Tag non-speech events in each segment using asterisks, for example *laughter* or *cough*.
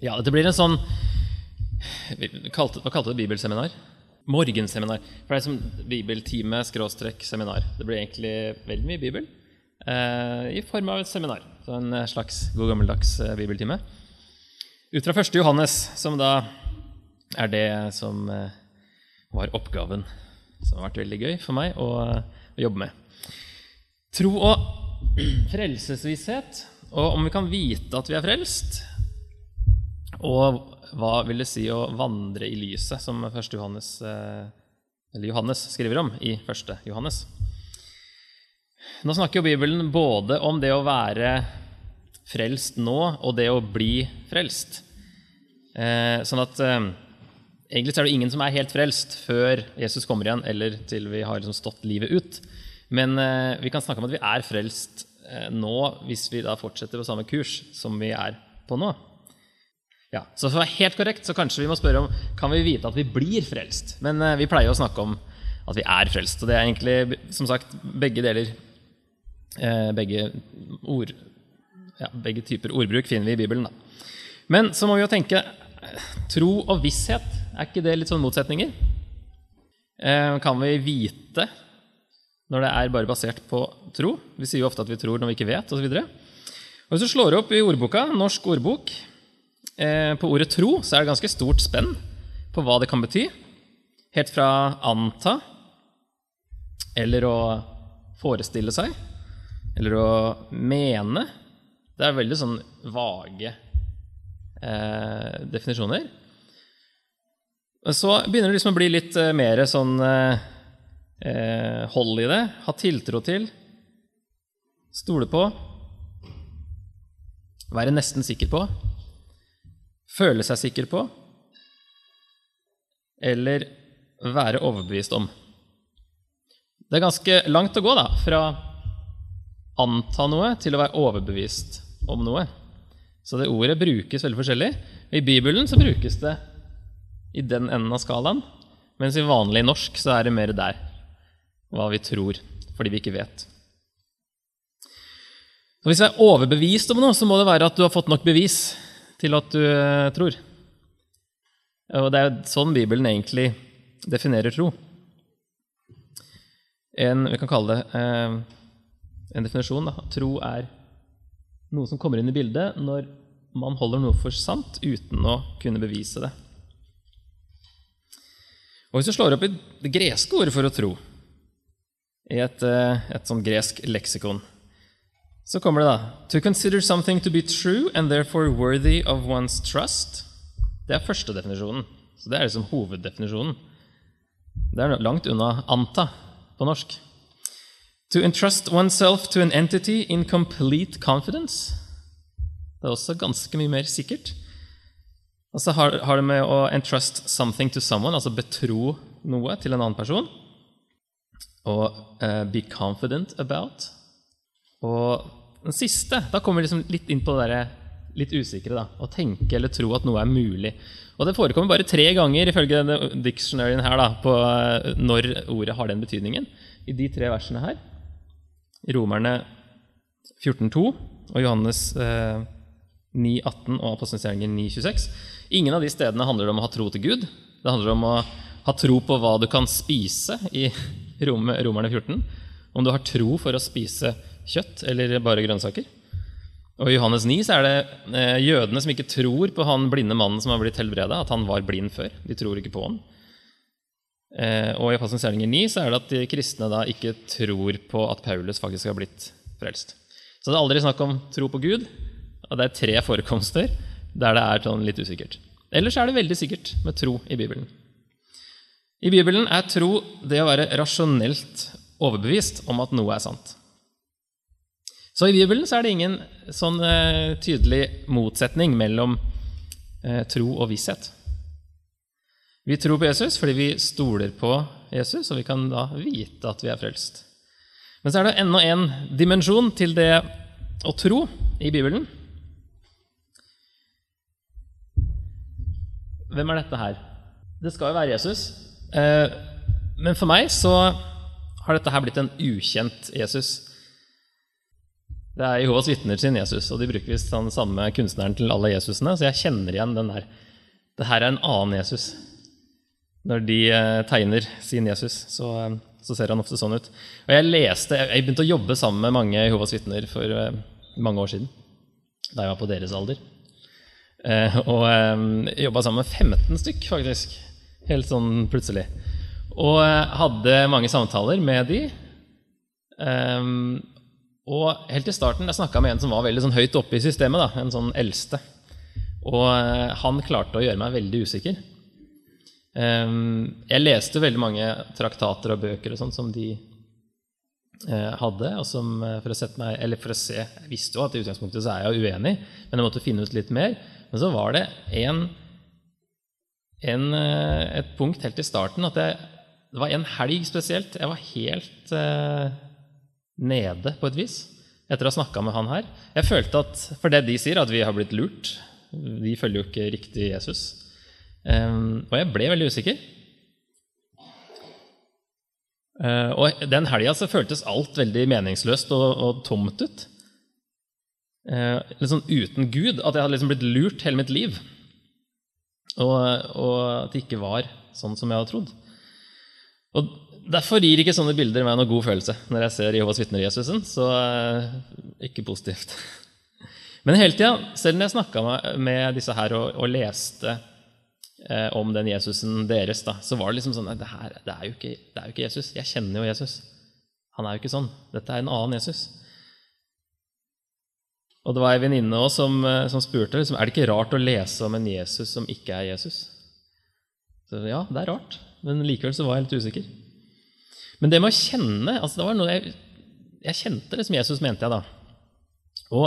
Ja, dette blir en sånn Hva kalte du det? Bibelseminar? Morgenseminar. For det er som bibeltime skråstrek seminar. Det blir egentlig veldig mye bibel eh, i form av et seminar. Så en slags god gammeldags eh, bibeltime. Ut fra 1. Johannes, som da er det som eh, var oppgaven. Som har vært veldig gøy for meg å, å jobbe med. Tro og *clears throat* frelsesvisshet, og om vi kan vite at vi er frelst, og hva vil det si å vandre i lyset, som Johannes, eh, Johannes skriver om i 1. Johannes? Nå snakker jo Bibelen både om det å være frelst nå og det å bli frelst. Eh, sånn at eh, egentlig er det ingen som er helt frelst før Jesus kommer igjen, eller til vi har liksom stått livet ut. Men vi kan snakke om at vi er frelst nå hvis vi da fortsetter på samme kurs som vi er på nå. Ja, så for å være helt korrekt så kanskje vi må spørre om kan vi vite at vi blir frelst. Men uh, vi pleier å snakke om at vi er frelst. Og det er egentlig som sagt begge deler. Uh, begge, ord, ja, begge typer ordbruk finner vi i Bibelen. Da. Men så må vi jo tenke tro og visshet. Er ikke det litt sånn motsetninger? Uh, kan vi vite når det er bare basert på tro? Vi sier jo ofte at vi tror når vi ikke vet, osv. Hvis du slår opp i ordboka, Norsk ordbok, Eh, på ordet tro så er det ganske stort spenn på hva det kan bety. Helt fra anta eller å forestille seg eller å mene. Det er veldig sånn vage eh, definisjoner. Så begynner det liksom å bli litt eh, mer sånn eh, hold i det. Ha tiltro til. Stole på. Være nesten sikker på føle seg sikker på eller være overbevist om. Det er ganske langt å gå da, fra anta noe til å være overbevist om noe. Så det ordet brukes veldig forskjellig. I Bibelen så brukes det i den enden av skalaen, mens i vanlig norsk så er det mer der. Hva vi tror, fordi vi ikke vet. Så hvis jeg er overbevist om noe, så må det være at du har fått nok bevis til at du eh, tror. Og det er sånn Bibelen egentlig definerer tro. En, vi kan kalle det eh, en definisjon. Da. Tro er noe som kommer inn i bildet når man holder noe for sant uten å kunne bevise det. Og Hvis du slår opp i det greske ordet for å tro, i et, eh, et sånn gresk leksikon, så kommer det da To consider something to be true and therefore worthy of one's trust. Det er første definisjonen. Så det er liksom hoveddefinisjonen. Det er langt unna anta på norsk. To entrust oneself to an entity in complete confidence. Det er også ganske mye mer sikkert. Og så har, har det med å entrust something to someone, altså betro noe til en annen person. Og uh, be confident about. Og den siste, da kommer vi liksom litt inn på det der, litt usikre. da, Å tenke eller tro at noe er mulig. Og det forekommer bare tre ganger ifølge dictionaryen her da, på eh, når ordet har den betydningen. I de tre versene her. Romerne 14,2 og Johannes eh, 9,18 og Apostelens 9,26. Ingen av de stedene handler om å ha tro til Gud. Det handler om å ha tro på hva du kan spise i *laughs* Romerne 14. Om du har tro for å spise kjøtt eller bare grønnsaker. Og I Johannes 9 så er det eh, jødene som ikke tror på han blinde mannen som har blitt helbreda, at han var blind før. De tror ikke på ham. Eh, og i Apostelens gjerninger 9 så er det at de kristne da ikke tror på at Paulus faktisk har blitt frelst. Så det er aldri snakk om tro på Gud. Og det er tre forekomster der det er sånn litt usikkert. Ellers er det veldig sikkert med tro i Bibelen. I Bibelen er tro det å være rasjonelt overbevist om at noe er sant. Så i Bibelen så er det ingen sånn uh, tydelig motsetning mellom uh, tro og visshet. Vi tror på Jesus fordi vi stoler på Jesus, og vi kan da vite at vi er frelst. Men så er det enda en dimensjon til det å tro i Bibelen. Hvem er dette her? Det skal jo være Jesus. Uh, men for meg så har dette her blitt en ukjent Jesus. Det er Jehovas vitner sin Jesus, og de bruker visst den samme kunstneren til alle Jesusene, så jeg kjenner igjen den der. Det her er en annen Jesus. Når de eh, tegner sin Jesus, så, eh, så, ser han ofte sånn ut. Og Jeg leste, jeg begynte å jobbe sammen med mange Jehovas vitner for eh, mange år siden. Da jeg var på deres alder. Og eh, jobba sammen med 15 stykk, faktisk. Helt sånn plutselig. Og hadde mange samtaler med de. Og helt i starten jeg snakka med en som var veldig sånn høyt oppe i systemet. Da, en sånn eldste. Og eh, han klarte å gjøre meg veldig usikker. Um, jeg leste veldig mange traktater og bøker og sånt som de uh, hadde. og som uh, for å sette meg, eller for å se, Jeg visste jo at i utgangspunktet så er jeg uenig, men jeg måtte finne ut litt mer. Men så var det en, en, et punkt helt i starten at jeg, det var en helg spesielt. Jeg var helt nede på et vis etter å ha snakka med han her. Jeg følte at for det de sier, at vi har blitt lurt Vi følger jo ikke riktig Jesus. Um, og jeg ble veldig usikker. Uh, og den helga så føltes alt veldig meningsløst og, og tomt ut. Uh, litt sånn uten Gud. At jeg hadde liksom blitt lurt hele mitt liv. Og, og at det ikke var sånn som jeg hadde trodd. Og Derfor gir ikke sånne bilder meg noen god følelse når jeg ser Jehovas vitner Jesusen. Så uh, ikke positivt. *laughs* Men hele tida, selv når jeg snakka med disse her og, og leste eh, om den Jesusen deres, da, så var det liksom sånn det, her, det, er ikke, det, er jo ikke, Jesus. Jeg kjenner jo Jesus. Han er jo ikke sånn. Dette er en annen Jesus. Og det var ei venninne som, eh, som, spurte liksom, er det ikke rart å lese om en Jesus som ikke er Jesus. Så ja, det er rart, men likevel så var jeg litt usikker. Men det med å kjenne altså det var noe jeg, jeg kjente som Jesus, mente jeg da. Og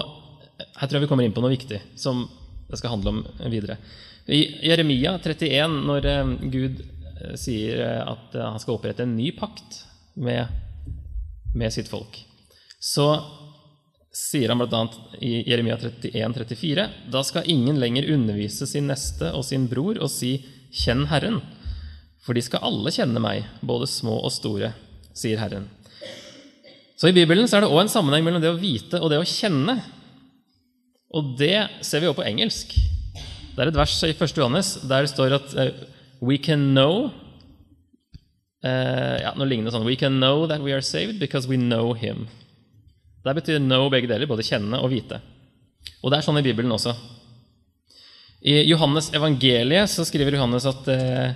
her tror jeg vi kommer inn på noe viktig som det skal handle om videre. I Jeremia 31, når eh, Gud eh, sier eh, at han skal opprette en ny pakt med, med sitt folk, så sier han bl.a. i Jeremia 31, 34, da skal ingen lenger undervise sin neste og sin bror og si 'Kjenn Herren', for de skal alle kjenne meg, både små og store, sier Herren. Så I Bibelen så er det òg en sammenheng mellom det å vite og det å kjenne. Og det ser vi òg på engelsk. Det er et vers i 1. Johannes der det står at uh, we can know uh, ja, noe lignende sånn We can know that we are saved because we know him. Der betyr know begge deler, både kjenne og vite. Og det er sånn i Bibelen også. I Johannes evangeliet så skriver Johannes at uh,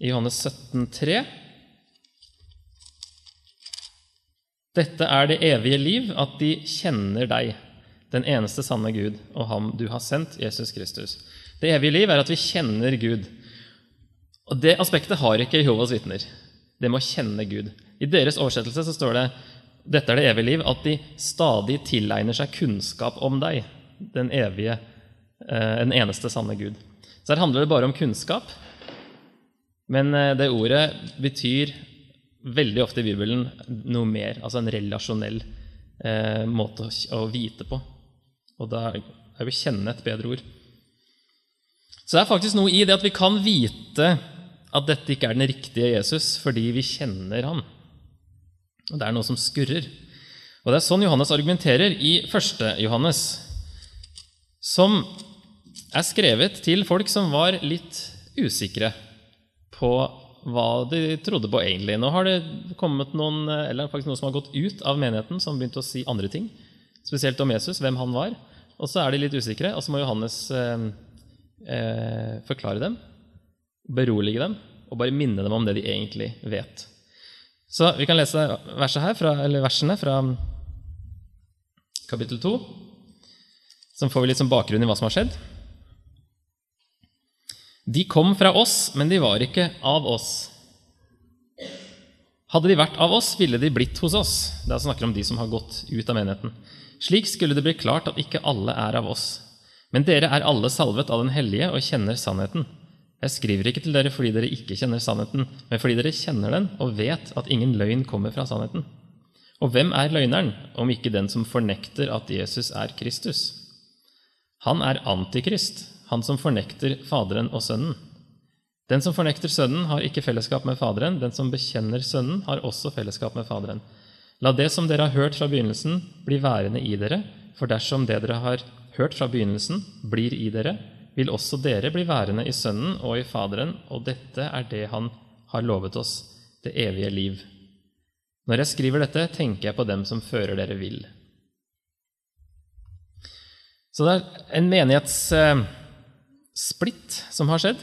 i Johannes 17,3 Dette er det evige liv, at de kjenner deg, den eneste sanne Gud, og ham du har sendt, Jesus Kristus. Det evige liv er at vi kjenner Gud. Og Det aspektet har ikke Jehovas vitner. Det med å kjenne Gud. I deres oversettelse så står det dette er det evige liv, at de stadig tilegner seg kunnskap om deg, den evige, eh, den eneste sanne Gud. Så her handler det bare om kunnskap, men eh, det ordet betyr veldig ofte i Bibelen noe mer, altså en relasjonell eh, måte å, å, vite på. Og da er vi kjenne et bedre ord. Så det er faktisk noe i det at vi kan vite at dette ikke er den riktige Jesus, fordi vi kjenner han. Og det er noe som skurrer. Og det er sånn Johannes argumenterer i 1. Johannes, som er skrevet til folk som var litt usikre på hva de trodde på egentlig. Nå har det kommet noen, eller faktisk noen som har gått ut av menigheten, som begynte å si andre ting. Spesielt om Jesus, hvem han var. Og så er de litt usikre, og så må Johannes eh, eh, forklare dem, berolige dem, og bare minne dem om det de egentlig vet. Så vi kan lese fra, versene fra kapittel 2. Så får vi litt som bakgrunn i hva som har skjedd. De kom fra oss, men de var ikke av oss. Hadde de vært av oss, ville de blitt hos oss. Det er snakker om de som har gått ut av menigheten. Slik skulle det bli klart at ikke alle er av oss. Men dere er alle salvet av Den hellige og kjenner sannheten. Jeg skriver ikke til dere fordi dere ikke kjenner sannheten, men fordi dere kjenner den og vet at ingen løgn kommer fra sannheten. Og hvem er løgneren, om ikke den som fornekter at Jesus er Kristus? Han er antikrist, han som fornekter Faderen og Sønnen. Den som fornekter Sønnen, har ikke fellesskap med Faderen. Den som bekjenner Sønnen, har også fellesskap med Faderen. La det som dere har hørt fra begynnelsen, bli værende i dere, for dersom det dere har hørt fra begynnelsen, blir i dere, vil også dere bli værende i Sønnen og i Faderen, og dette er det Han har lovet oss, det evige liv. Når jeg skriver dette, tenker jeg på dem som fører dere vill. Så det er en menighetssplitt som har skjedd.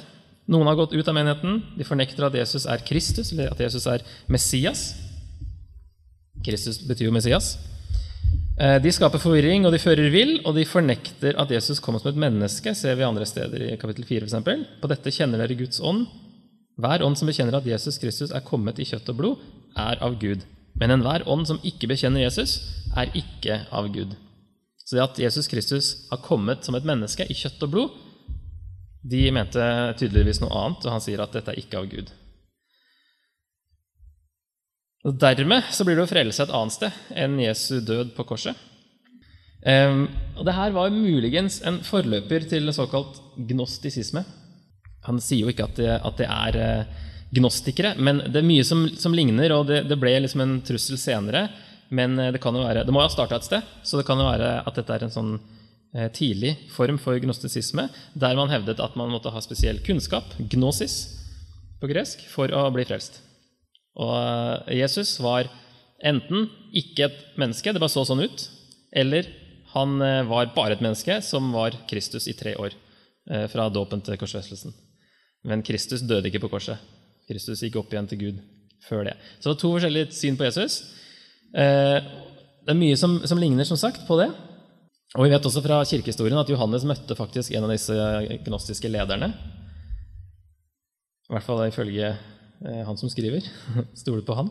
Noen har gått ut av menigheten. De fornekter at Jesus er Kristus, eller at Jesus er Messias. Kristus betyr jo Messias. Eh, de skaper forvirring, og de fører vill, og de fornekter at Jesus kom som et menneske, ser vi andre steder i kapittel 4 f.eks. På dette kjenner dere Guds ånd. Hver ånd som bekjenner at Jesus Kristus er kommet i kjøtt og blod, er av Gud. Men enhver ånd som ikke bekjenner Jesus, er ikke av Gud. Så det at Jesus Kristus har kommet som et menneske i kjøtt og blod, de mente tydeligvis noe annet, og han sier at dette er ikke av Gud. Og Dermed så blir det jo frelse et annet sted enn Jesu død på korset. Um, og det her var muligens en forløper til såkalt gnostisisme. Han sier jo ikke at det, at det er uh, gnostikere, men det er mye som, som ligner, og det, det, ble liksom en trussel senere. Men uh, det kan jo være, det må jo ha starta et sted, så det kan jo være at dette er en sånn uh, tidlig form for gnostisisme, der man hevdet at man måtte ha spesiell kunnskap, gnosis på gresk, for å bli frelst. Og eh, Jesus var enten ikke et menneske, det bare så sånn ut, eller han eh, var bare et menneske som var Kristus i tre år, eh, fra dåpen til korsfestelsen. Men Kristus døde ikke på korset. Kristus gikk opp igjen til Gud før det. Så det var to forskjellige syn på Jesus. Det er mye som, som ligner som sagt, på det. Og vi vet også fra kirkehistorien at Johannes møtte faktisk en av disse gnostiske lederne. I hvert fall ifølge Eh, han som skriver. *laughs* Stoler på han.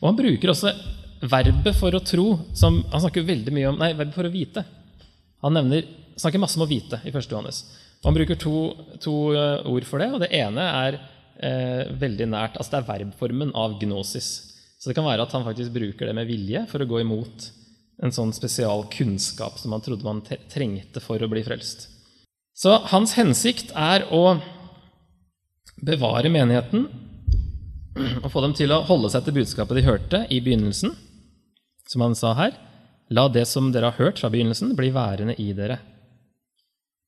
Og han bruker også verbet for å tro som, Han snakker veldig mye om Nei, verbet for å vite. Han nevner, snakker masse om å vite i 1. Johannes. Og han bruker to, to, eh, ord for det, og det ene er eh, veldig nært altså Det er verbformen av gnosis. Så det kan være at han faktisk bruker det med vilje for å gå imot en sånn spesial kunnskap som han trodde man trengte for å bli frelst. Så hans hensikt er å bevare menigheten og få dem til å holde seg til budskapet de hørte i begynnelsen, som han sa her. La det som dere har hørt fra begynnelsen, bli værende i dere.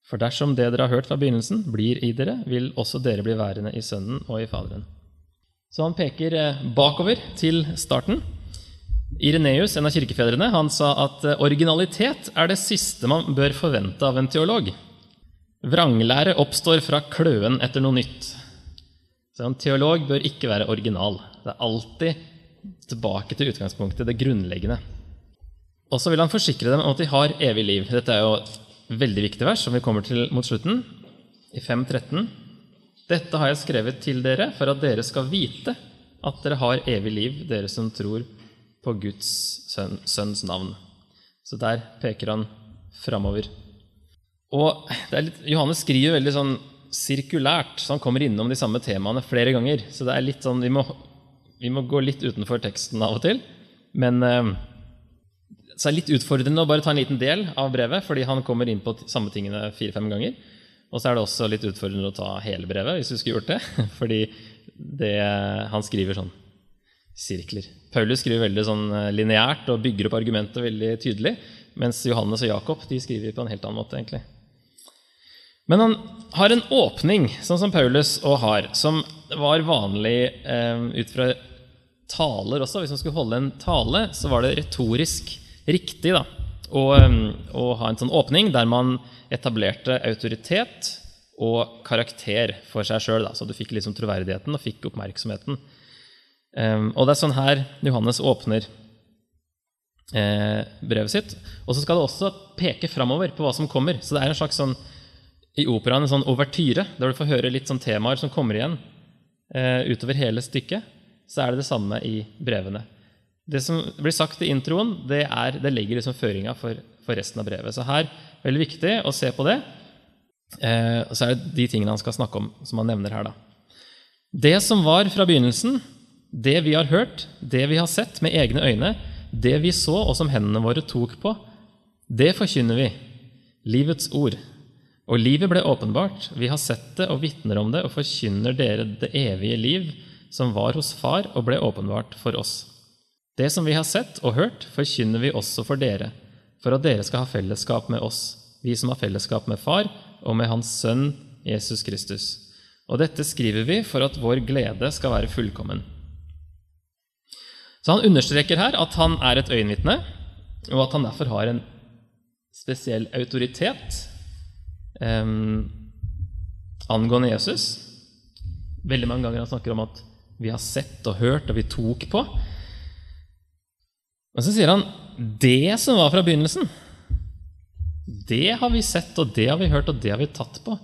For dersom det dere har hørt fra begynnelsen, blir i dere, vil også dere bli værende i Sønnen og i Faderen. Så han peker eh, bakover til starten. Ireneus, en av kirkefedrene, han sa at eh, originalitet er det siste man bør forvente av en teolog. Vranglære oppstår fra kløen etter noe nytt. Så en teolog bør ikke være original. Det er alltid tilbake til utgangspunktet, det grunnleggende. Og så vil han forsikre dem om at de har evig liv. Dette er jo et veldig viktig vers, som vi kommer til mot slutten, i 5.13. Dette har jeg skrevet til dere for at dere skal vite at dere har evig liv, dere som tror på Guds sønn, sønns navn. Så der peker han framover. Og litt, Johannes skriver veldig sånn sirkulært, så han kommer innom de samme temaene flere ganger. Så det er litt sånn, vi må, vi må gå litt utenfor teksten av og til. Men eh, så er det litt utfordrende å bare ta en liten del av brevet, fordi han kommer inn på samme tingene fire-fem ganger. Og så er det også litt utfordrende å ta hele brevet, hvis du skulle gjort det. *laughs* Fordi det, han skriver sånn sirkler. Paulus skriver veldig sånn eh, lineært og bygger opp argumentet veldig tydelig. Mens Johannes og Jakob de skriver på en helt annen måte. egentlig. Men han har en åpning, sånn som Paulus òg har, som var vanlig eh, ut fra taler også. Hvis man skulle holde en tale, så var det retorisk riktig da, å, å ha en sånn åpning der man etablerte autoritet og karakter for seg sjøl. Så du fikk liksom troverdigheten og fikk oppmerksomheten. Og det er sånn her Johannes åpner eh, brevet sitt. Og så skal det også peke framover på hva som kommer. Så det er en slags sånn i operaen en sånn overtyre, der du får høre litt sånn temaer som kommer igjen eh, utover hele stykket, så er det det samme i brevene. Det som blir sagt i introen, det, er, det legger liksom føringa for, for, resten av brevet. Så her er veldig viktig å se på det. Eh, og så er det de tingene han skal snakke om, som han nevner her. da. Det som var fra begynnelsen, det vi har hørt, det vi har sett med egne øyne, det vi så og som hendene våre tok på, det forkynner vi. Livets ord. Og livet ble åpenbart. Vi har sett det og vitner om det og forkynner dere det evige liv som var hos Far og ble åpenbart for oss. Det som vi har sett og hørt, forkynner vi også for dere, for at dere skal ha fellesskap med oss, vi som har fellesskap med Far og med Hans Sønn Jesus Kristus. Og dette skriver vi for at vår glede skal være fullkommen. Så han understreker her at han er et øyenvitne, og at han derfor har en spesiell autoritet eh, angående Jesus. Veldig mange ganger han snakker om at vi har sett og hørt, og vi tok på. Men så sier han det som var fra begynnelsen, det har vi sett, og det har vi hørt, og det har vi tatt på.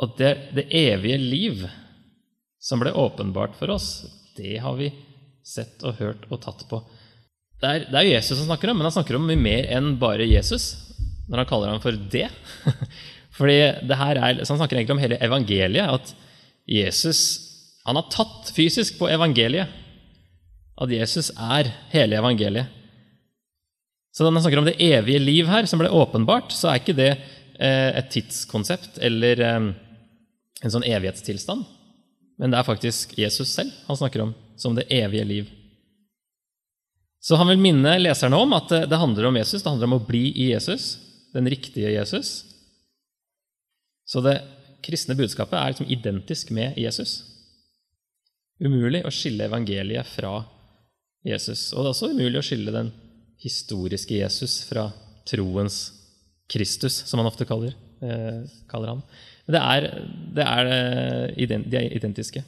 Og det, det evige liv som ble åpenbart for oss, det har vi sett og hørt og tatt på. Det er, det er Jesus han snakker om, men han snakker om mye mer enn bare Jesus når han kaller ham for det. *laughs* Fordi det her er, så Han snakker egentlig om hele evangeliet. At Jesus han har tatt fysisk på evangeliet. At Jesus er hele evangeliet. Så når han snakker om det evige liv her, som ble åpenbart, så er ikke det eh, et tidskonsept eller eh, en sånn evighetstilstand. Men det er faktisk Jesus selv han snakker om som det evige liv. Så han vil minne leserne om at det, det handler om Jesus. Det handler om å bli i Jesus, den riktige Jesus. Så det kristne budskapet er liksom identisk med Jesus. Umulig å skille evangeliet fra Jesus. Og det er også umulig å skille den historiske Jesus fra troens Kristus, som han ofte kaller, eh, kaller ham. Men det er, det er, eh, de er identiske.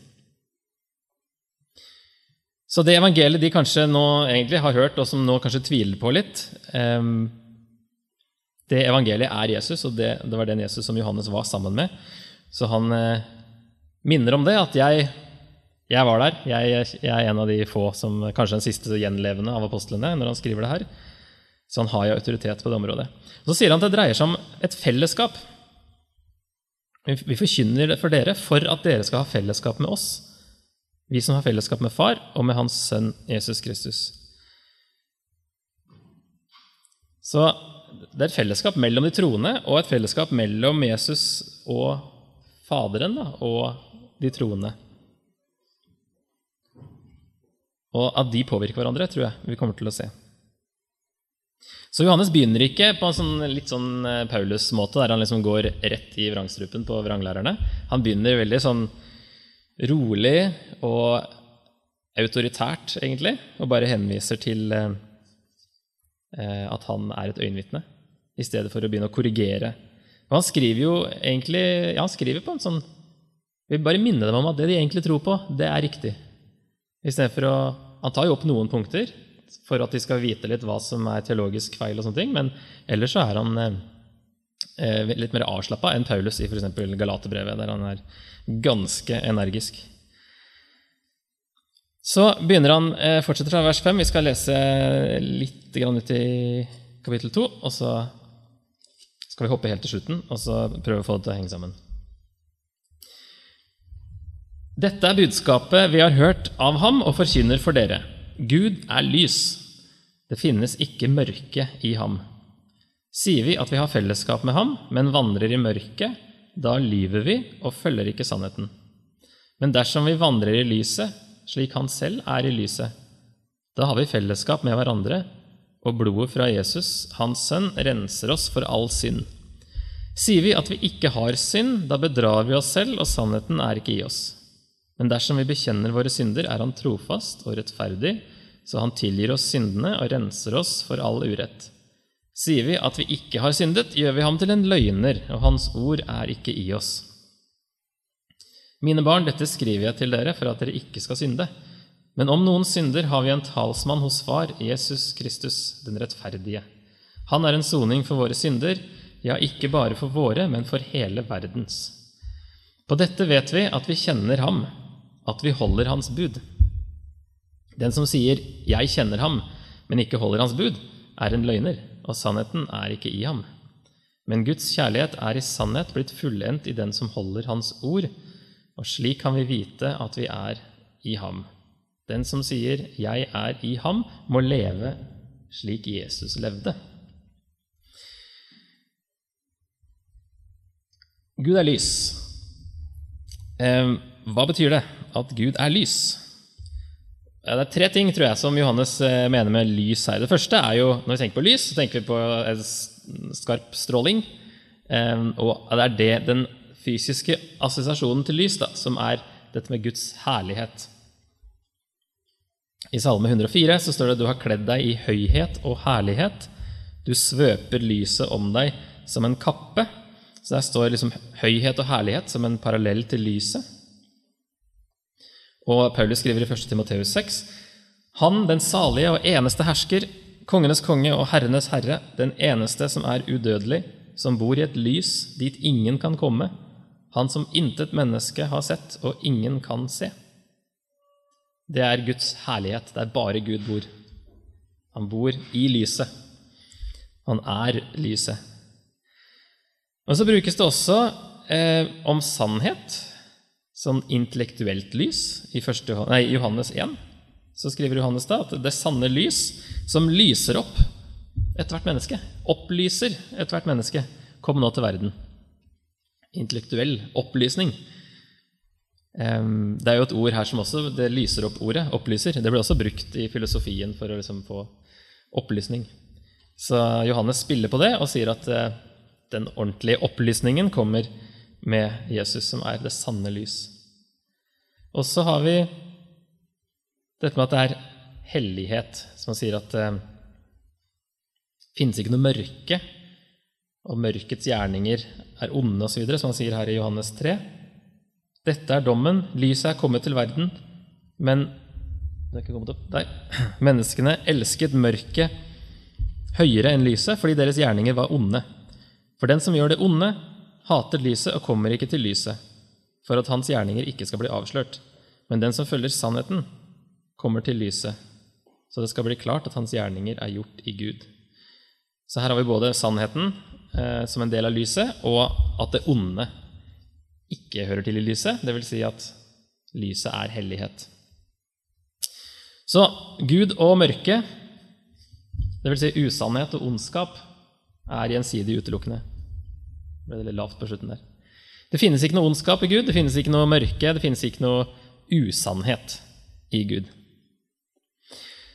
Så det evangeliet de kanskje nå egentlig har hørt, og som nå kanskje tviler på litt eh, Det evangeliet er Jesus, og det, det, var den Jesus som Johannes var sammen med. Så han eh, minner om det, at jeg jeg var der. Jeg, jeg, er en av de få som kanskje den siste gjenlevende av apostlene når han skriver det her. Så han har jo autoritet på det området. Så sier han at det dreier seg om et fellesskap. Vi forkynner det for dere for at dere skal ha fellesskap med oss. Vi som har fellesskap med Far og med Hans Sønn Jesus Kristus. Så det er et fellesskap mellom de troende og et fellesskap mellom Jesus og Faderen da, og de troende. Og at de påvirker hverandre, tror jeg vi kommer til å se. Så Johannes begynner ikke på en sånn, litt sånn eh, Paulus-måte, der han liksom går rett i vrangstrupen på vranglærerne. Han begynner veldig sånn rolig og autoritært, egentlig, og bare henviser til eh, eh at han er et øyenvitne, i stedet for å begynne å korrigere. Og han skriver jo egentlig ja, han skriver på en sånn Vi vil bare minne dem om at det de egentlig tror på, det er riktig. Istedenfor å Han tar jo opp noen punkter for at de skal vite litt hva som er teologisk feil, og sånne ting, men ellers så er han eh, eh litt mer avslappa enn Paulus i f.eks. Galaterbrevet, der han er ganske energisk. Så begynner han, eh, fortsetter fra vers 5. Vi skal lese litt ut i kapittel 2, og så skal vi hoppe helt til slutten og så prøve å få det til å henge sammen. Dette er budskapet vi har hørt av ham og forkynner for dere. Gud er lys. Det finnes ikke mørke i ham. Sier vi at vi har fellesskap med ham, men vandrer i mørket, da lyver vi og følger ikke sannheten. Men dersom vi vandrer i lyset, slik han selv er i lyset, da har vi fellesskap med hverandre, og blodet fra Jesus, hans sønn, renser oss for all synd. Sier vi at vi ikke har synd, da bedrar vi oss selv, og sannheten er ikke i oss. Men dersom vi bekjenner våre synder, er Han trofast og rettferdig, så Han tilgir oss syndene og renser oss for all urett. Sier vi at vi ikke har syndet, gjør vi ham til en løgner, og Hans ord er ikke i oss. Mine barn, dette skriver jeg til dere for at dere ikke skal synde. Men om noen synder, har vi en talsmann hos Far, Jesus Kristus, den rettferdige. Han er en soning for våre synder, ja, ikke bare for våre, men for hele verdens. På dette vet vi at vi kjenner ham, at vi holder hans bud. Den som sier 'jeg kjenner ham', men ikke holder hans bud, er en løgner, og sannheten er ikke i ham. Men Guds kjærlighet er i sannhet blitt fullendt i den som holder hans ord, og slik kan vi vite at vi er i ham. Den som sier 'jeg er i ham', må leve slik Jesus levde. Gud er lys. Hva betyr det? at Gud er lys. Det er tre ting tror jeg, som Johannes eh, mener med lys her. Det første er jo, Når vi tenker på lys, så tenker vi på en skarp stråling. Eh, og det er det, den fysiske assosiasjonen til lys da, som er dette med Guds herlighet. I Salme 104 så står det du har kledd deg i høyhet og herlighet. Du svøper lyset om deg som en kappe. Så der står liksom høyhet og herlighet som en parallell til lyset. Og Paulus skriver i 1. Timoteus 6.: Han, den salige og eneste hersker, kongenes konge og herrenes herre, den eneste som er udødelig, som bor i et lys dit ingen kan komme, han som intet menneske har sett og ingen kan se. Det er Guds herlighet. Det er bare Gud bor. Han bor i lyset. Han er lyset. Og så brukes det også eh, om sannhet, sånn intellektuelt lys. I første, nei, Johannes 1 så skriver Johannes da at det sanne lys som lyser opp ethvert menneske, opplyser ethvert menneske, kom nå til verden. Intellektuell opplysning. Det er jo et ord her som også det lyser opp ordet. Opplyser. Det ble også brukt i filosofien for å liksom få opplysning. Så Johannes spiller på det og sier at eh, den ordentlige opplysningen kommer med Jesus, som er det sanne lys. Og så har vi dette med at det er hellighet, som han sier at det finnes ikke noe mørke, og mørkets gjerninger er onde osv., som han sier her i Johannes 3. Dette er dommen. Lyset er kommet til verden, men det er ikke kommet opp der. *clears throat* Menneskene elsket mørket høyere enn lyset fordi deres gjerninger var onde. For den som gjør det onde, hater lyset og kommer ikke til lyset, for at hans gjerninger ikke skal bli avslørt. Men den som følger sannheten, kommer til lyset, så det skal bli klart at hans gjerninger er gjort i Gud. Så her har vi både sannheten eh, som en del av lyset, og at det onde ikke hører til i lyset, dvs. Si at lyset er hellighet. Så Gud og mørke, dvs. Si usannhet og ondskap, er gjensidig utelukkende. Det litt lavt på slutten der. Det finnes ikke noe ondskap i Gud, det finnes ikke noe mørke, det finnes ikke noe usannhet i Gud.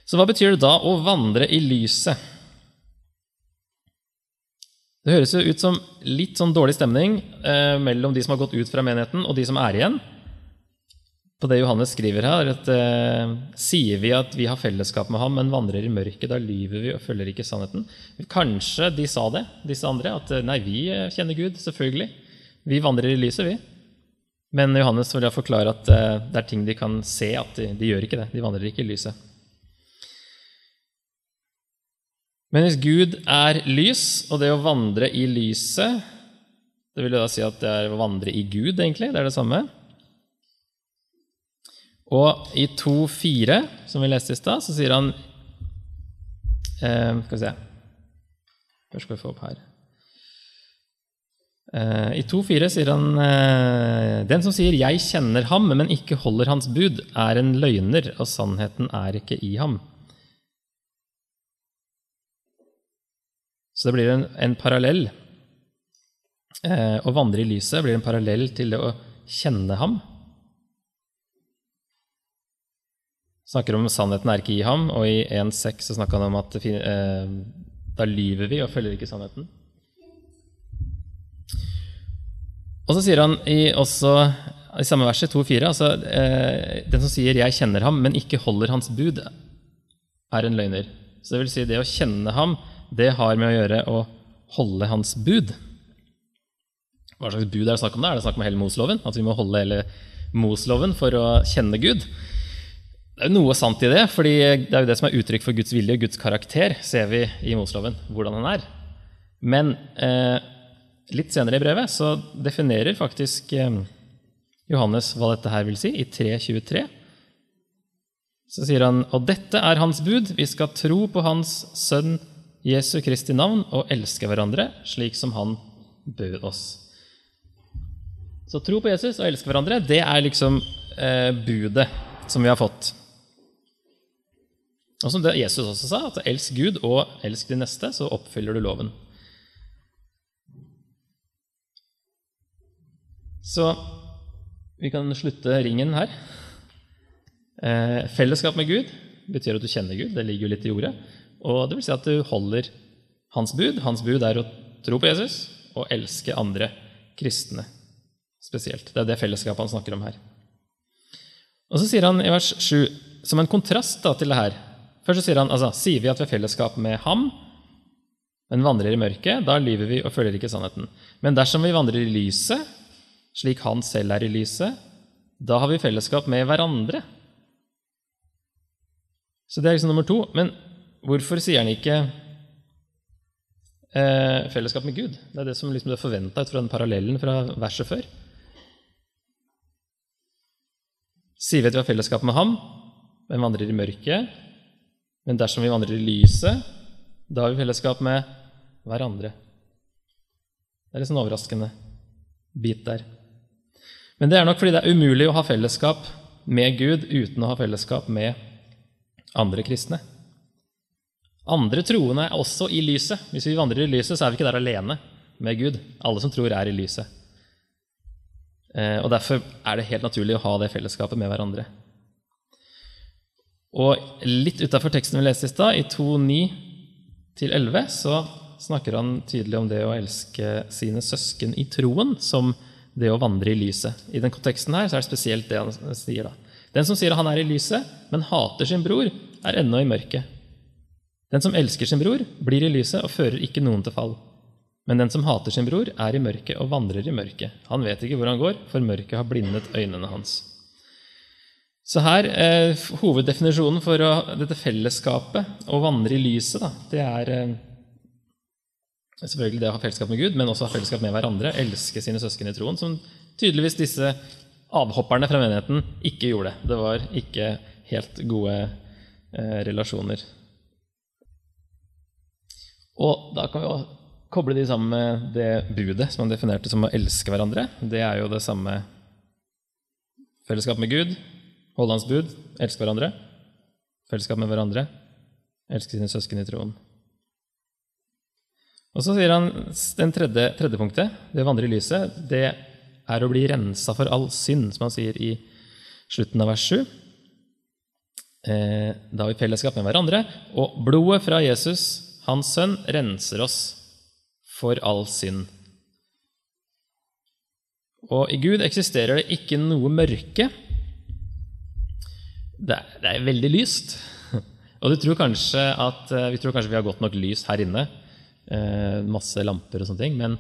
Så hva betyr det da å vandre i lyset? Det høres jo ut som litt sånn dårlig stemning eh, mellom de som har gått ut fra menigheten, og de som er igjen. På det Johannes skriver her, at eh, sier vi at vi har fellesskap med ham, men vandrer i mørket, da lyver vi og følger ikke sannheten. Kanskje de sa det, disse andre, at eh, nei, vi eh, kjenner Gud, selvfølgelig. Vi vandrer i lyset, vi. Men Johannes vil da forklare at eh, det er ting de kan se, at de, de gjør ikke det. De vandrer ikke i lyset. Men hvis Gud er lys, og det å vandre i lyset Det vil jo da si at det er å vandre i Gud, egentlig. Det er det samme. Og i 2.4, som vi leste i stad, så sier han eh, Skal vi se Først skal vi få opp her. Eh, I 2.4 sier han eh, Den som sier 'jeg kjenner ham', men ikke holder hans bud, er en løgner, og sannheten er ikke i ham. Så det blir en, en parallell. Eh, å vandre i lyset blir en parallell til det å kjenne ham. Snakker om sannheten er ikke i ham, og i 1.6 så snakker han om at eh, da lyver vi og følger ikke sannheten. Og så sier han i, også, i samme verset, 2.4, altså eh, den som sier 'jeg kjenner ham', men ikke holder hans bud, er en løgner. Så det vil si det å kjenne ham, det har med å gjøre å holde hans bud. Hva slags bud er det snakk om da? Er det snakk om hele Mosloven? At vi må holde hele Mosloven for å kjenne Gud? Det er jo noe sant i det, fordi det er jo det som er uttrykk for Guds vilje og Guds karakter, ser vi i Mosloven, hvordan han er. Men eh, litt senere i brevet så definerer faktisk eh, Johannes hva dette her vil si, i 3.23. Så sier han, og dette er hans bud, vi skal tro på hans sønn Jesu Kristi navn og elske hverandre slik som han bød oss. Så tro på Jesus og elske hverandre, det er liksom eh, budet som vi har fått. Og som Jesus også sa, at elsk Gud og elsk de neste, så oppfyller du loven. Så vi kan slutte ringen her. Eh, fellesskap med Gud betyr at du kjenner Gud. Det ligger jo litt i ordet. Og det vil si at du holder hans bud. Hans bud er å tro på Jesus og elske andre kristne spesielt. Det er det fellesskapet han snakker om her. Og så sier han i vers 7, som en kontrast da, til det her Først sier han altså, sier vi at vi har fellesskap med ham, men vandrer i mørket, da lyver vi og følger ikke sannheten. Men dersom vi vandrer i lyset, slik han selv er i lyset, da har vi fellesskap med hverandre. Så det er liksom nummer to. Men hvorfor sier han ikke eh, fellesskap med Gud? Det er det som liksom er forventa ut fra den parallellen fra verset før. Sier vi at vi har fellesskap med ham, men vandrer i mørket? Men dersom vi vandrer i lyset, da har vi fellesskap med hverandre. Det er litt sånn overraskende bit der. Men det er nok fordi det er umulig å ha fellesskap med Gud uten å ha fellesskap med andre kristne. Andre troende er også i lyset. Hvis vi vandrer i lyset, så er vi ikke der alene med Gud. Alle som tror, er i lyset. Eh, og Derfor er det helt naturlig å ha det fellesskapet med hverandre. Og litt utafor teksten vi leste i stad, i 2.9-11, så snakker han tydelig om det å elske sine søsken i troen som det å vandre i lyset. I den konteksten her så er det spesielt det han sier. da. Den som sier han er i lyset, men hater sin bror, er ennå i mørket. Den som elsker sin bror, blir i lyset og fører ikke noen til fall. Men den som hater sin bror, er i mørket og vandrer i mørket. Han vet ikke hvor han går, for mørket har blindet øynene hans. Så her, eh, Hoveddefinisjonen for å, dette fellesskapet, å vandre i lyset, da, det er eh, selvfølgelig det å ha fellesskap med Gud, men også ha fellesskap med hverandre. Elske sine søsken i troen, som tydeligvis disse avhopperne fra menigheten ikke gjorde. Det var ikke helt gode eh, relasjoner. Og da kan vi jo koble de sammen med det budet som han definerte som å elske hverandre. Det er jo det samme fellesskap med Gud, holde hans bud, elske hverandre. Fellesskap med hverandre, elske sine søsken i troen. Og så sier han den tredje, tredje punktet, det å vandre i lyset, det er å bli rensa for all synd, som han sier i slutten av vers 7. Eh, da har vi fellesskap med hverandre, og blodet fra Jesus, hans sønn, renser oss for all synd. Og i Gud eksisterer det ikke noe mørke. Det er, det er veldig lyst. *laughs* Og du tror kanskje at, eh, vi tror kanskje vi har godt nok lys her inne. Eh, masse lamper og sånne ting. Men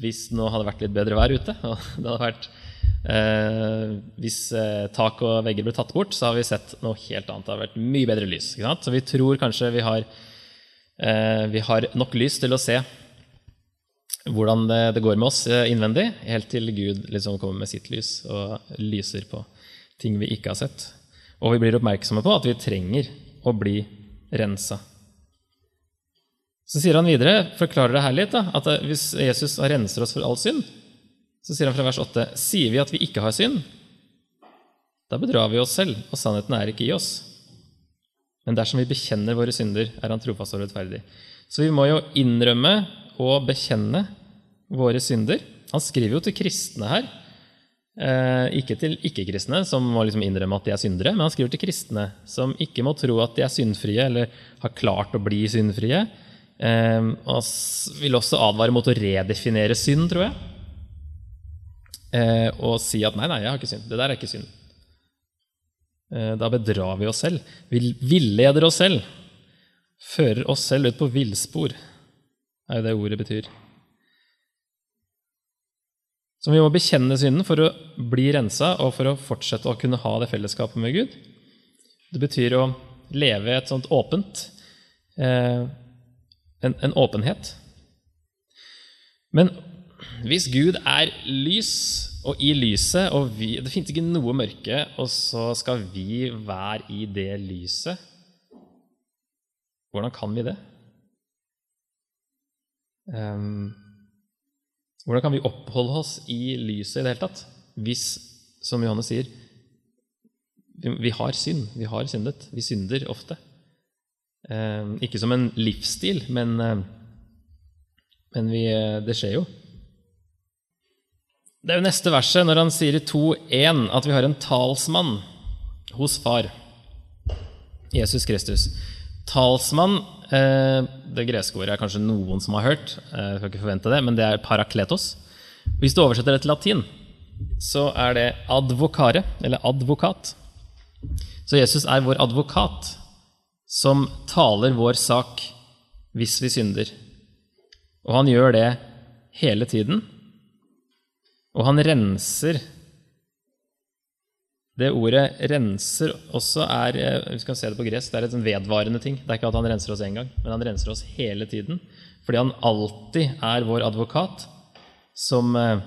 hvis nå hadde vært litt bedre vær ute, *laughs* og det hadde vært eh, Hvis eh, tak og vegger ble tatt bort, så har vi sett noe helt annet. Det har vært mye bedre lys. Så vi tror kanskje vi har, eh, vi har nok lys til å se hvordan det, det, går med oss eh, innvendig, helt til Gud liksom kommer med sitt lys og lyser på ting vi ikke har sett. Og vi blir oppmerksomme på at vi trenger å bli rensa. Så sier han videre, forklarer det her litt, da, at hvis Jesus renser oss for all synd, så sier han fra vers 8.: Sier vi at vi ikke har synd, da bedrar vi oss selv, og sannheten er ikke i oss. Men dersom vi bekjenner våre synder, er han trofast og rettferdig. Så vi må jo innrømme og bekjenne våre synder. Han skriver jo til kristne her, eh, ikke til ikke-kristne, som må liksom innrømme at de er syndere, men han skriver til kristne som ikke må tro at de er syndfrie, eller har klart å bli syndfrie, Eh, og vil også advare mot å redefinere synd, tror jeg. Eh, og si at nei, nei, jeg har ikke synd. Det der er ikke synd. Uh, da bedrar vi oss selv. Vi villeder oss selv. Fører oss selv ut på villspor, er jo det ordet betyr. Så vi må bekjenne synden for å bli rensa og for å fortsette å kunne ha det fellesskapet med Gud. Det betyr å leve et sånt åpent eh, en, en åpenhet. Men hvis Gud er lys, og i lyset, og vi, det finnes ikke noe mørke, og så skal vi være i det lyset Hvordan kan vi det? Um, hvordan kan vi oppholde oss i lyset i det hele tatt? Hvis, som Johannes sier, vi, har synd. Vi har syndet. Vi synder ofte. Eh, ikke som en livsstil, men, eh, men vi, eh, det skjer jo. Det er jo neste verset, når han sier i 2.1 at vi har en talsmann hos Far, Jesus Kristus. Talsmann eh, Det greske ordet er kanskje noen som har hørt, eh, jeg skal ikke forvente det, men det er parakletos. Hvis du oversetter det til latin, så er det advokare, eller advokat. Så Jesus er vår advokat, som taler vår sak hvis vi synder. Og han gjør det hele tiden. Og han renser Det ordet 'renser' også er eh, Vi skal se det på gress, det er et sånn vedvarende ting. Det er ikke at han renser oss én gang, men han renser oss hele tiden. Fordi han alltid er vår advokat, som, eh,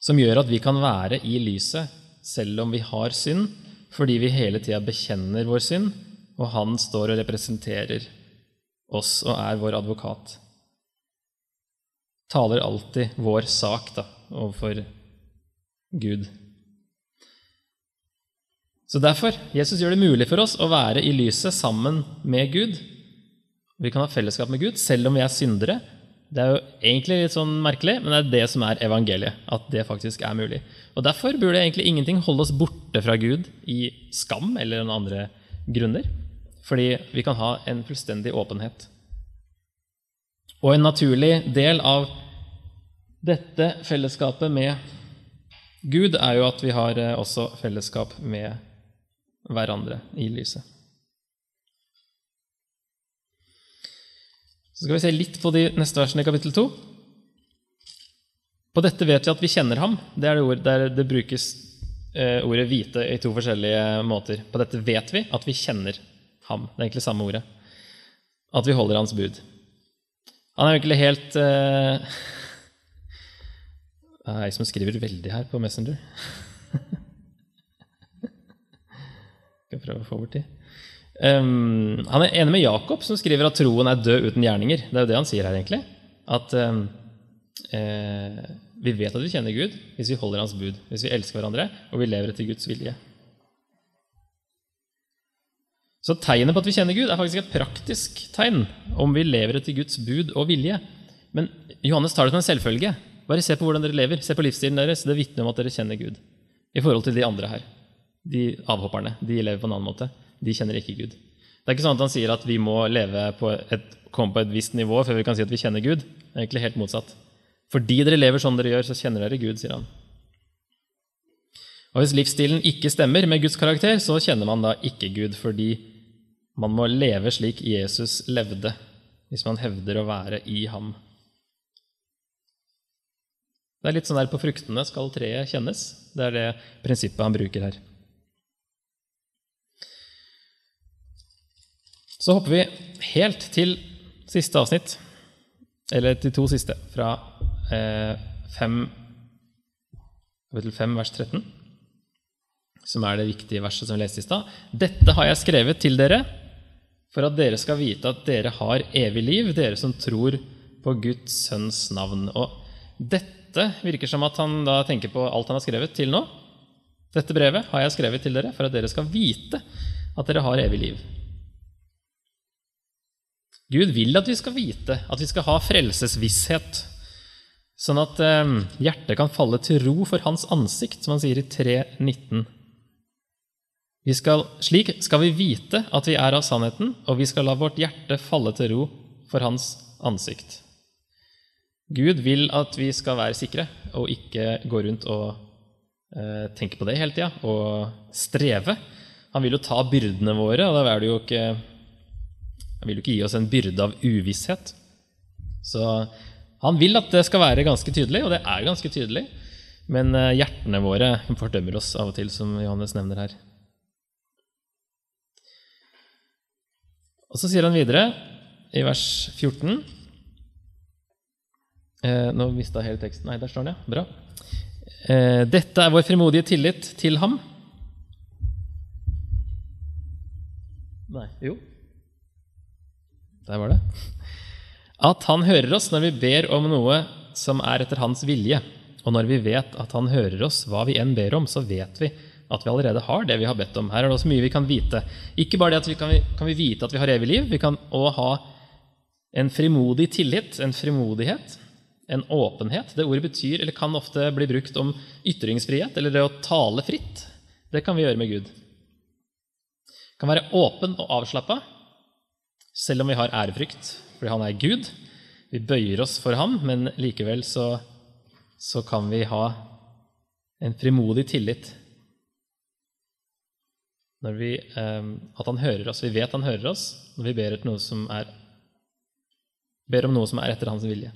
som gjør at vi kan være i lyset selv om vi har synd, fordi vi hele tida bekjenner vår synd, og han står og representerer oss og er vår advokat. Taler alltid vår sak da, overfor Gud. Så derfor, Jesus gjør det mulig for oss å være i lyset sammen med Gud. Vi kan ha fellesskap med Gud selv om vi er syndere. Det er jo egentlig litt sånn merkelig, men det er det som er evangeliet. At det faktisk er mulig. Og Derfor burde egentlig ingenting holde oss borte fra Gud i skam eller noen andre grunner. Fordi vi kan ha en fullstendig åpenhet. Og en naturlig del av dette fellesskapet med Gud er jo at vi har eh, også fellesskap med hverandre i lyset. Så skal vi se litt på de neste versene i kapittel 2. På dette vet vi at vi kjenner ham. Det er det ord der det brukes eh, ordet 'vite' i to forskjellige måter. På dette vet vi at vi kjenner ham. Det er egentlig samme ordet. At vi holder hans bud. Han er egentlig helt uh... *laughs* Det er jeg som skriver veldig her på Messenger. *laughs* Skal prøve å få bort de. Um, han er enig med Jakob, som skriver at troen er død uten gjerninger. Det er jo det han sier her, egentlig. At um, eh, vi vet at vi kjenner Gud hvis vi holder Hans bud, hvis vi elsker hverandre og vi lever etter Guds vilje. Så tegnet på at vi kjenner Gud, er faktisk et praktisk tegn om vi lever etter Guds bud og vilje. Men Johannes tar det som en selvfølge. Bare se på hvordan dere lever. Se på livsstilen deres. Det vitner om at dere kjenner Gud. I forhold til de andre her. De avhopperne. De lever på en annen måte. De kjenner ikke Gud. Det er ikke sånn at han sier at vi må leve på et, komme på et visst nivå før vi kan si at vi kjenner Gud. Det er egentlig helt motsatt. Fordi dere lever sånn dere gjør, så kjenner dere Gud, sier han. Og Hvis livsstilen ikke stemmer med Guds karakter, så kjenner man da ikke Gud, fordi man må leve slik Jesus levde, hvis man hevder å være i ham. Det er litt sånn der På fruktene skal treet kjennes. Det er det prinsippet han bruker her. Så hopper vi helt til siste avsnitt, eller til to siste, fra eh, 5, kapittel 5, vers 13, som er det viktige verset som vi leste i stad. Dette har jeg skrevet til dere for at dere skal vite at dere har evig liv, dere som tror på Guds sønns navn. Og dette virker som at han da tenker på alt han har skrevet til nå. Dette brevet har jeg skrevet til dere for at dere skal vite at dere har evig liv. Gud vil at vi skal vite, at vi skal ha frelsesvisshet, sånn at eh, hjertet kan falle til ro for Hans ansikt, som han sier i 3.19. Skal, slik skal vi vite at vi er av sannheten, og vi skal la vårt hjerte falle til ro for Hans ansikt. Gud vil at vi skal være sikre og ikke gå rundt og eh, tenke på det hele tida og streve. Han vil jo ta byrdene våre, og da er det jo ikke han vil jo ikke gi oss en byrde av uvisshet. Så han vil at det skal være ganske tydelig, og det er ganske tydelig. Men eh, hjertene våre fordømmer oss av og til, som Johannes nevner her. Og så sier han videre, i vers 14 eh, Nå mista jeg hele teksten. Nei, der står den, ja. Bra. Eh, dette er vår frimodige tillit til ham. Nei, jo. Der var det. At han hører oss når vi ber om noe som er etter hans vilje. Og når vi vet at han hører oss hva vi enn ber om, så vet vi at vi allerede har det vi har bedt om. Her er det også mye vi kan vite. Ikke bare det at vi kan, kan vi vite at vi har evig liv, vi kan òg ha en frimodig tillit, en frimodighet, en åpenhet. Det ordet betyr, eller kan ofte bli brukt om ytringsfrihet, eller det å tale fritt. Det kan vi gjøre med Gud. Kan være åpen og avslappa, selv om vi har ærefrykt, fordi han er Gud. Vi bøyer oss for ham, men likevel så, så kan vi ha en frimodig tillit vi, eh, at han hører oss. Vi vet han hører oss når vi ber, er, ber om noe som er etter hans vilje.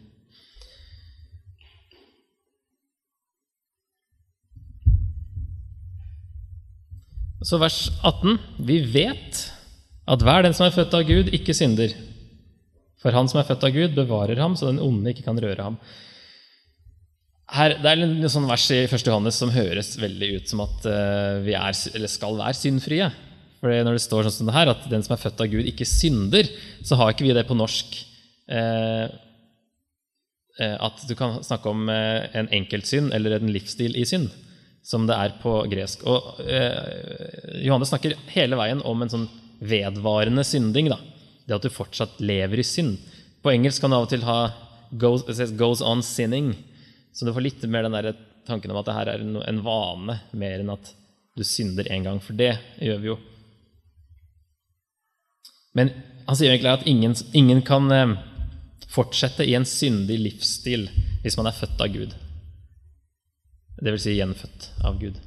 Så vers 18. Vi vet at hver den som er født av Gud, ikke synder. For han som er født av Gud, bevarer ham, så den onde ikke kan røre ham. Her, det er en sånn vers i 1. Johannes som høres veldig ut som at uh, vi er, skal være syndfrie. For Når det står sånn som det her, at den som er født av Gud, ikke synder, så har ikke vi det på norsk. Uh, at du kan snakke om uh, en enkeltsynd eller en livsstil i synd som det er på gresk. Og eh, Johannes snakker hele veien om en sånn vedvarende synding. Da. Det at du fortsatt lever i synd. På engelsk kan du av og til ha goes, 'goes on sinning'. Så du får litt mer den der tanken om at det her er en vane, mer enn at du synder én gang. For det gjør vi jo. Men han sier egentlig at ingen, ingen kan eh, fortsette i en syndig livsstil hvis man er født av Gud dvs. Si gjenfødt av Gud.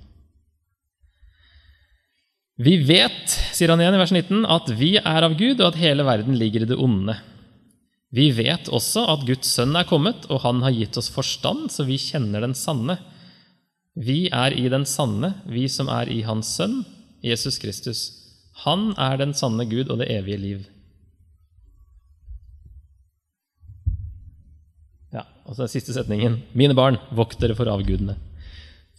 Vi vet, sier han igjen i vers 19, at vi er av Gud, og at hele verden ligger i det onde. Vi vet også at Guds sønn er kommet, og han har gitt oss forstand, så vi kjenner den sanne. Vi er i den sanne, vi som er i Hans sønn, Jesus Kristus. Han er den sanne Gud og det evige liv. Ja, og så den siste setningen. Mine barn, vokt dere for avgudene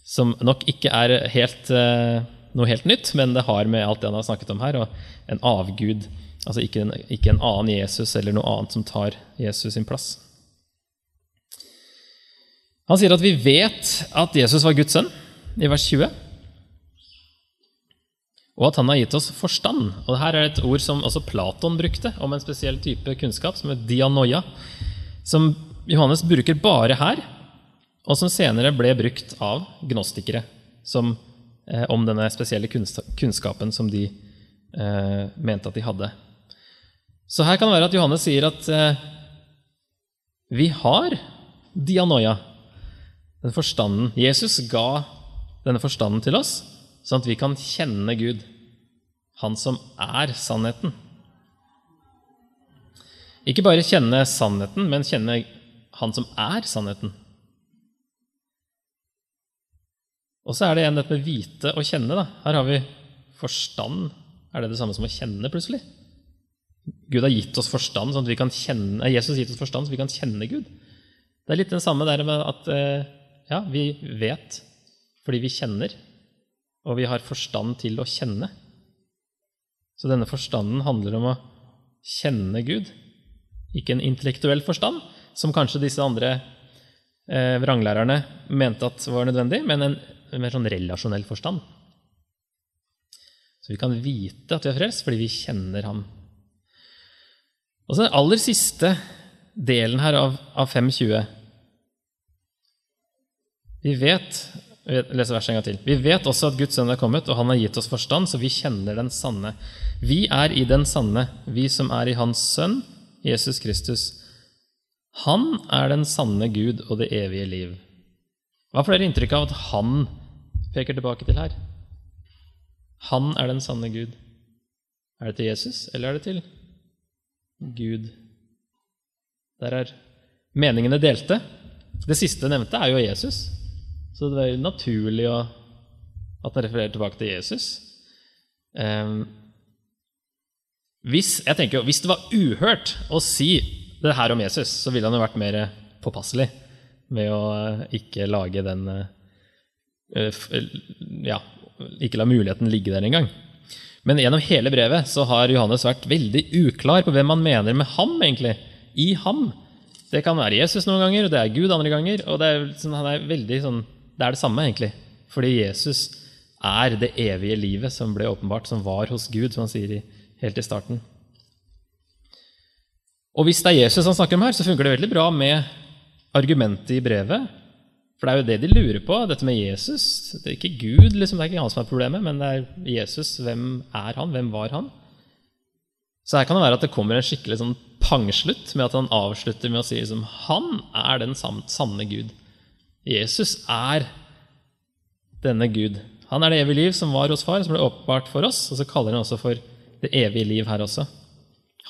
som nok ikke er helt, eh, noe helt nytt, men det har med alt det han har snakket om her, og en avgud. Altså ikke en, ikke en annen Jesus eller noe annet som tar Jesus sin plass. Han sier at vi vet at Jesus var Guds sønn, i vers 20. Og at han har gitt oss forstand. Og her er et ord som også Platon brukte om en spesiell type kunnskap, som er dianoia, som Johannes bruker bare her og som senere ble brukt av gnostikere som, om denne spesielle kunnskapen som de eh, mente at de hadde. Så her kan det være at Johannes sier at eh, vi har dianoia, den forstanden. Jesus ga denne forstanden til oss, sånn at vi kan kjenne Gud, Han som er sannheten. Ikke bare kjenne sannheten, men kjenne Han som er sannheten. Og så er det igjen dette med vite og kjenne. Da. Her har vi forstand. Er det det samme som å kjenne, plutselig? Gud har gitt oss forstand, sånn at vi kan kjenne, Jesus har gitt oss forstand så vi kan kjenne Gud. Det er litt den samme der med at eh, ja, vi vet fordi vi kjenner, og vi har forstand til å kjenne. Så denne forstanden handler om å kjenne Gud, ikke en intellektuell forstand, som kanskje disse andre eh, vranglærerne mente at var nødvendig, men en en mer sånn relasjonell forstand. Så vi kan vite at vi er frelst fordi vi kjenner ham. Og så den aller siste delen her av, av 5.20. Vi vet jeg leser verset en gang til. Vi vet også at Guds sønn er kommet, og han har gitt oss forstand, så vi kjenner den sanne. Vi er i den sanne, vi som er i Hans sønn, Jesus Kristus. Han er den sanne Gud og det evige liv. Hva får dere inntrykk av at han peker tilbake til her? Han er den sanne Gud. Er det til Jesus, eller er det til Gud? Der er meningene delte. Det siste nevnte er jo Jesus, så det er jo naturlig at han refererer tilbake til Jesus. Um, hvis, tenker, hvis det var uhørt å si det her om Jesus, så ville han jo vært mer påpasselig med å eh, ikke lage den eh, eh, Ja, ikke la muligheten ligge der engang. Men gjennom hele brevet så har Johannes vært veldig uklar på hvem han mener med ham, egentlig. I ham. Det kan være Jesus noen ganger, og det er Gud andre ganger. og Det er, sånn, er, sånn, det, er det samme, egentlig. Fordi Jesus er det evige livet som ble åpenbart, som var hos Gud, som han sier i, helt i starten. Og hvis det er Jesus han snakker om her, så funker det veldig bra med argumentet i brevet For det er jo det de lurer på, dette med Jesus. Det er ikke Gud, liksom, det er ikke han som er problemet, men det er Jesus. Hvem er han? Hvem var han? Så her kan det være at det kommer en skikkelig sånn pangslutt med at han avslutter med å si liksom, han er den sanne Gud. Jesus er denne Gud. Han er det evige liv som var hos far, som ble åpenbart for oss. Og så kaller han også for det evige liv her også.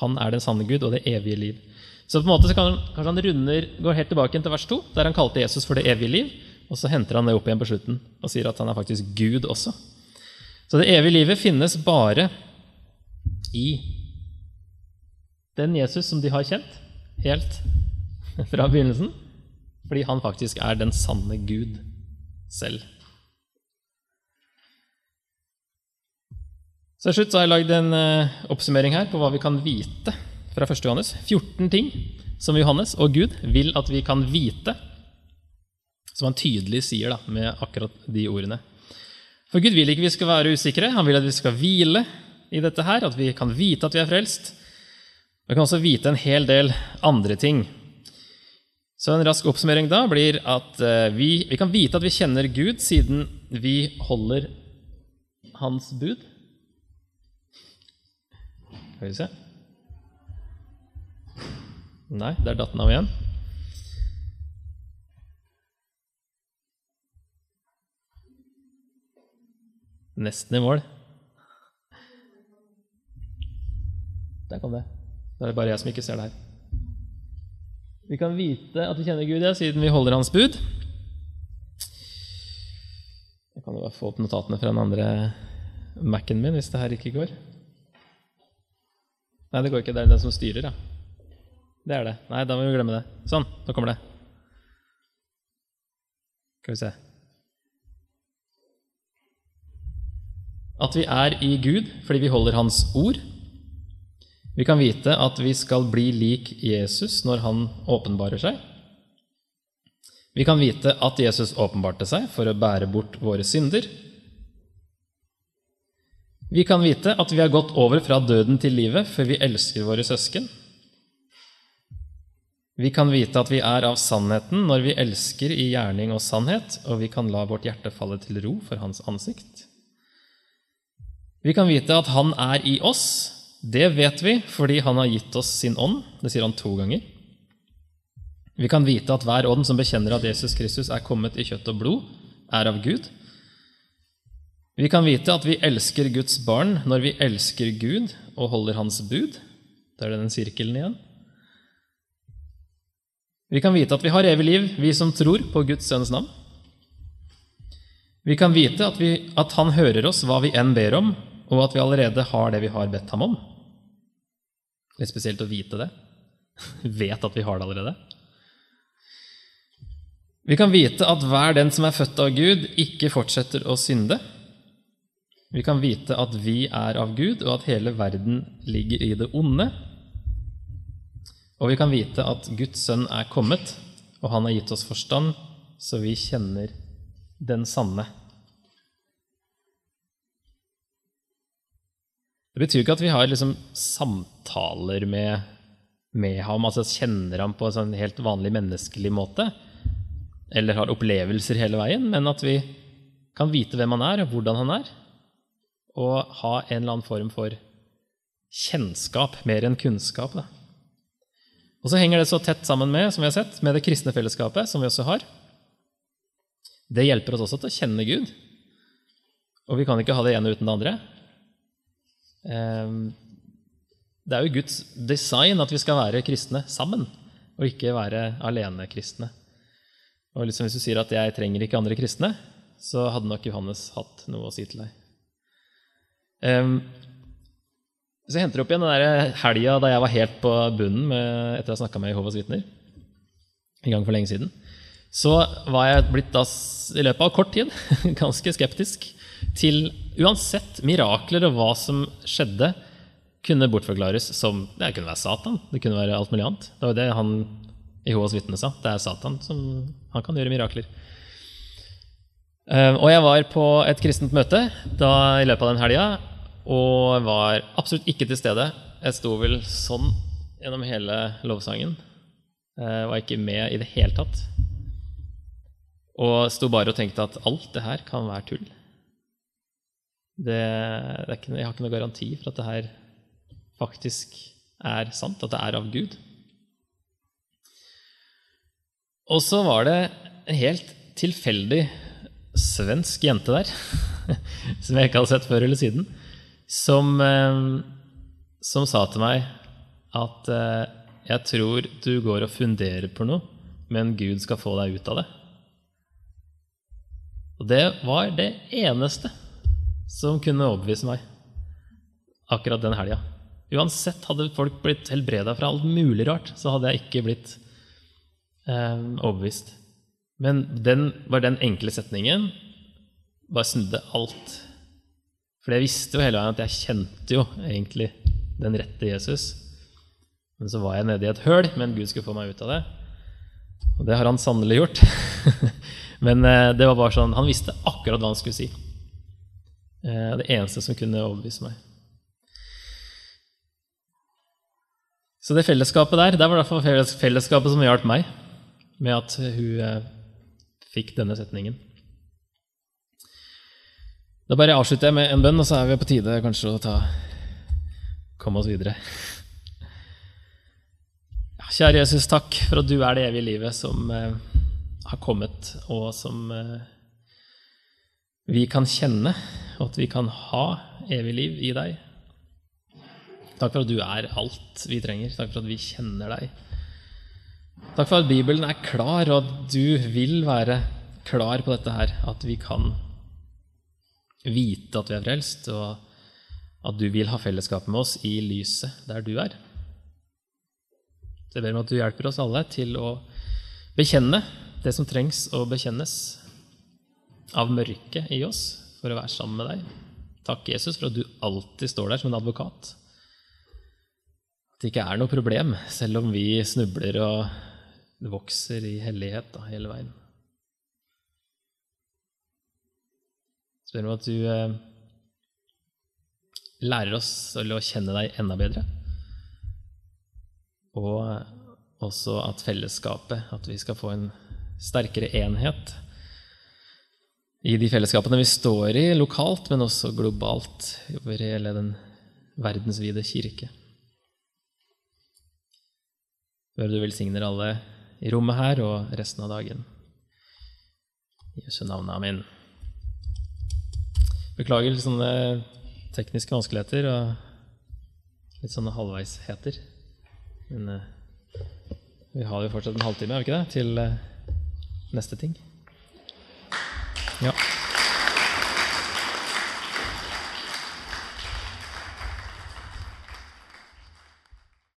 Han er den sanne Gud og det evige liv. Så på en måte kan, kanskje han runder, går helt tilbake til vers 2, der han kalte Jesus for det evige liv. Og så henter han det opp igjen på slutten og sier at han er faktisk Gud også. Så det evige livet finnes bare i den Jesus som de har kjent helt *laughs* fra begynnelsen, fordi han faktisk er den sanne Gud selv. Så til slutt har jeg lagd en uh, oppsummering her på hva vi kan vite fra 1. Johannes. 14 ting som Johannes og Gud vil at vi kan vite, som han tydelig sier da, med akkurat de ordene. For Gud vil ikke vi skal være usikre, han vil at vi skal hvile i dette her, at vi kan vite at vi er frelst. Vi kan også vite en hel del andre ting. Så en rask oppsummering da blir at uh, vi, vi kan vite at vi kjenner Gud siden vi holder Hans bud. Skal vi se Nei, der datt den av igjen. Nesten i mål. Der kom det. Da er det bare jeg som ikke ser det her. Vi kan vite at vi kjenner Gud, ja, siden vi holder Hans bud. Jeg kan jo bare få opp notatene fra den andre Mac-en min hvis det her ikke går. Nei, det går ikke. Det er den som styrer, ja. Det er det. Nei, da må vi glemme det. Sånn, nå kommer det. Skal vi se At vi er i Gud fordi vi holder Hans ord. Vi kan vite at vi skal bli lik Jesus når han åpenbarer seg. Vi kan vite at Jesus åpenbarte seg for å bære bort våre synder. Vi kan vite at vi har gått over fra døden til livet, for vi elsker våre søsken. Vi kan vite at vi er av sannheten når vi elsker i gjerning og sannhet, og vi kan la vårt hjerte falle til ro for Hans ansikt. Vi kan vite at Han er i oss. Det vet vi fordi Han har gitt oss sin ånd. Det sier han to ganger. Vi kan vite at hver ånd som bekjenner at Jesus Kristus er kommet i kjøtt og blod, er av Gud. Vi kan vite at vi elsker Guds barn når vi elsker Gud og holder Hans bud. Da er det den sirkelen igjen. Vi kan vite at vi har evig liv, vi som tror på Guds sønns navn. Vi kan vite at, vi, at Han hører oss hva vi enn ber om, og at vi allerede har det vi har bedt ham om. Litt spesielt å vite det. *laughs* Vet at vi har det allerede. Vi kan vite at hver den som er født av Gud, ikke fortsetter å synde. Vi kan vite at vi er av Gud, og at hele verden ligger i det onde. Og vi kan vite at Guds sønn er kommet, og han har gitt oss forstand, så vi kjenner den sanne. Det betyr ikke at vi har liksom samtaler med, med ham, altså kjenner ham på en sånn helt vanlig menneskelig måte, eller har opplevelser hele veien, men at vi kan vite hvem han er, og hvordan han er, og ha en eller annen form for kjennskap mer enn kunnskap. Da. Og så henger det så tett sammen med som vi har sett, med det kristne fellesskapet, som vi også har. Det hjelper oss også til å kjenne Gud. Og vi kan ikke ha det ene uten det andre. Ehm, det er jo Guds design at vi skal være kristne sammen, og ikke være alenekristne. Og liksom hvis du sier at 'jeg trenger ikke andre kristne', så hadde nok Johannes hatt noe å si til deg. Så jeg henter opp igjen den helga da jeg var helt på bunnen med, etter å ha snakka med Jehovas vitner. En gang for lenge siden. Så var jeg blitt da, i løpet av kort tid *laughs* ganske skeptisk til uansett mirakler og hva som skjedde, kunne bortforklares som Det kunne være Satan, det kunne være alt mulig annet. Det var det han Jehovas vitne sa. Det er Satan som han kan gjøre mirakler. Ehm, og jeg var på et kristent møte da, i løpet av den helga og var absolutt ikke til stede. Jeg sto vel sånn gjennom hele lovsangen. Jeg var ikke med i det hele tatt. Og sto bare og tenkte at alt det her kan være tull. Det, det ikke, jeg har ikke noen garanti for at det her faktisk er sant, at det er av Gud. Og så var det en helt tilfeldig svensk jente der, *laughs* som jeg ikke hadde sett før eller siden, som, eh, som sa til meg at eh, jeg tror du går og funderer på noe, men Gud skal få deg ut av det. Og det var det eneste som kunne overbevise meg akkurat den helga. Uansett, hadde folk blitt helbreda fra alt mulig rart, så hadde jeg ikke blitt eh, overbevist. Men den var den enkle setningen bare snudde alt. For jeg visste jo hele veien at jeg kjente jo egentlig den rette Jesus. Men så var jeg nede i et høl, men Gud skulle få meg ut av det. Og det har han sannelig gjort. *laughs* men eh, det var bare sånn, han visste akkurat hva han skulle si. Eh, det eneste som kunne overbevise meg. Så det fellesskapet der, det var fall fellesskapet som hjalp meg med at hun eh, fikk denne setningen. Da bare avslutter jeg med en bønn, og så er vi på tide kanskje å ta, komme oss videre. Kjære Jesus, takk for at du er det evige livet som eh, har kommet, og som eh, vi kan kjenne, og at vi kan ha evig liv i deg. Takk for at du er alt vi trenger. Takk for at vi kjenner deg. Takk for at Bibelen er klar, og at du vil være klar på dette her. At vi kan vite at vi er frelst, og at du vil ha fellesskap med oss i lyset der du er. Så jeg ber om at du hjelper oss alle til å bekjenne det som trengs å bekjennes av mørket i oss for å være sammen med deg. Takk, Jesus, for at du alltid står der som en advokat. At det ikke er noe problem, selv om vi snubler og vokser i hellighet da, hele veien. Spør om at du eh, lærer oss å kjenne deg enda bedre. Og også at fellesskapet, at vi skal få en sterkere enhet i de fellesskapene vi står i lokalt, men også globalt over hele den verdensvide kirke. Hør du velsigner alle i rommet her og resten av dagen. I Jesu navn. Amen. Beklager litt sånne tekniske vanskeligheter og litt sånne halvveisheter. Men uh, vi har jo fortsatt en halvtime, har vi ikke det, til uh, neste ting? Ja.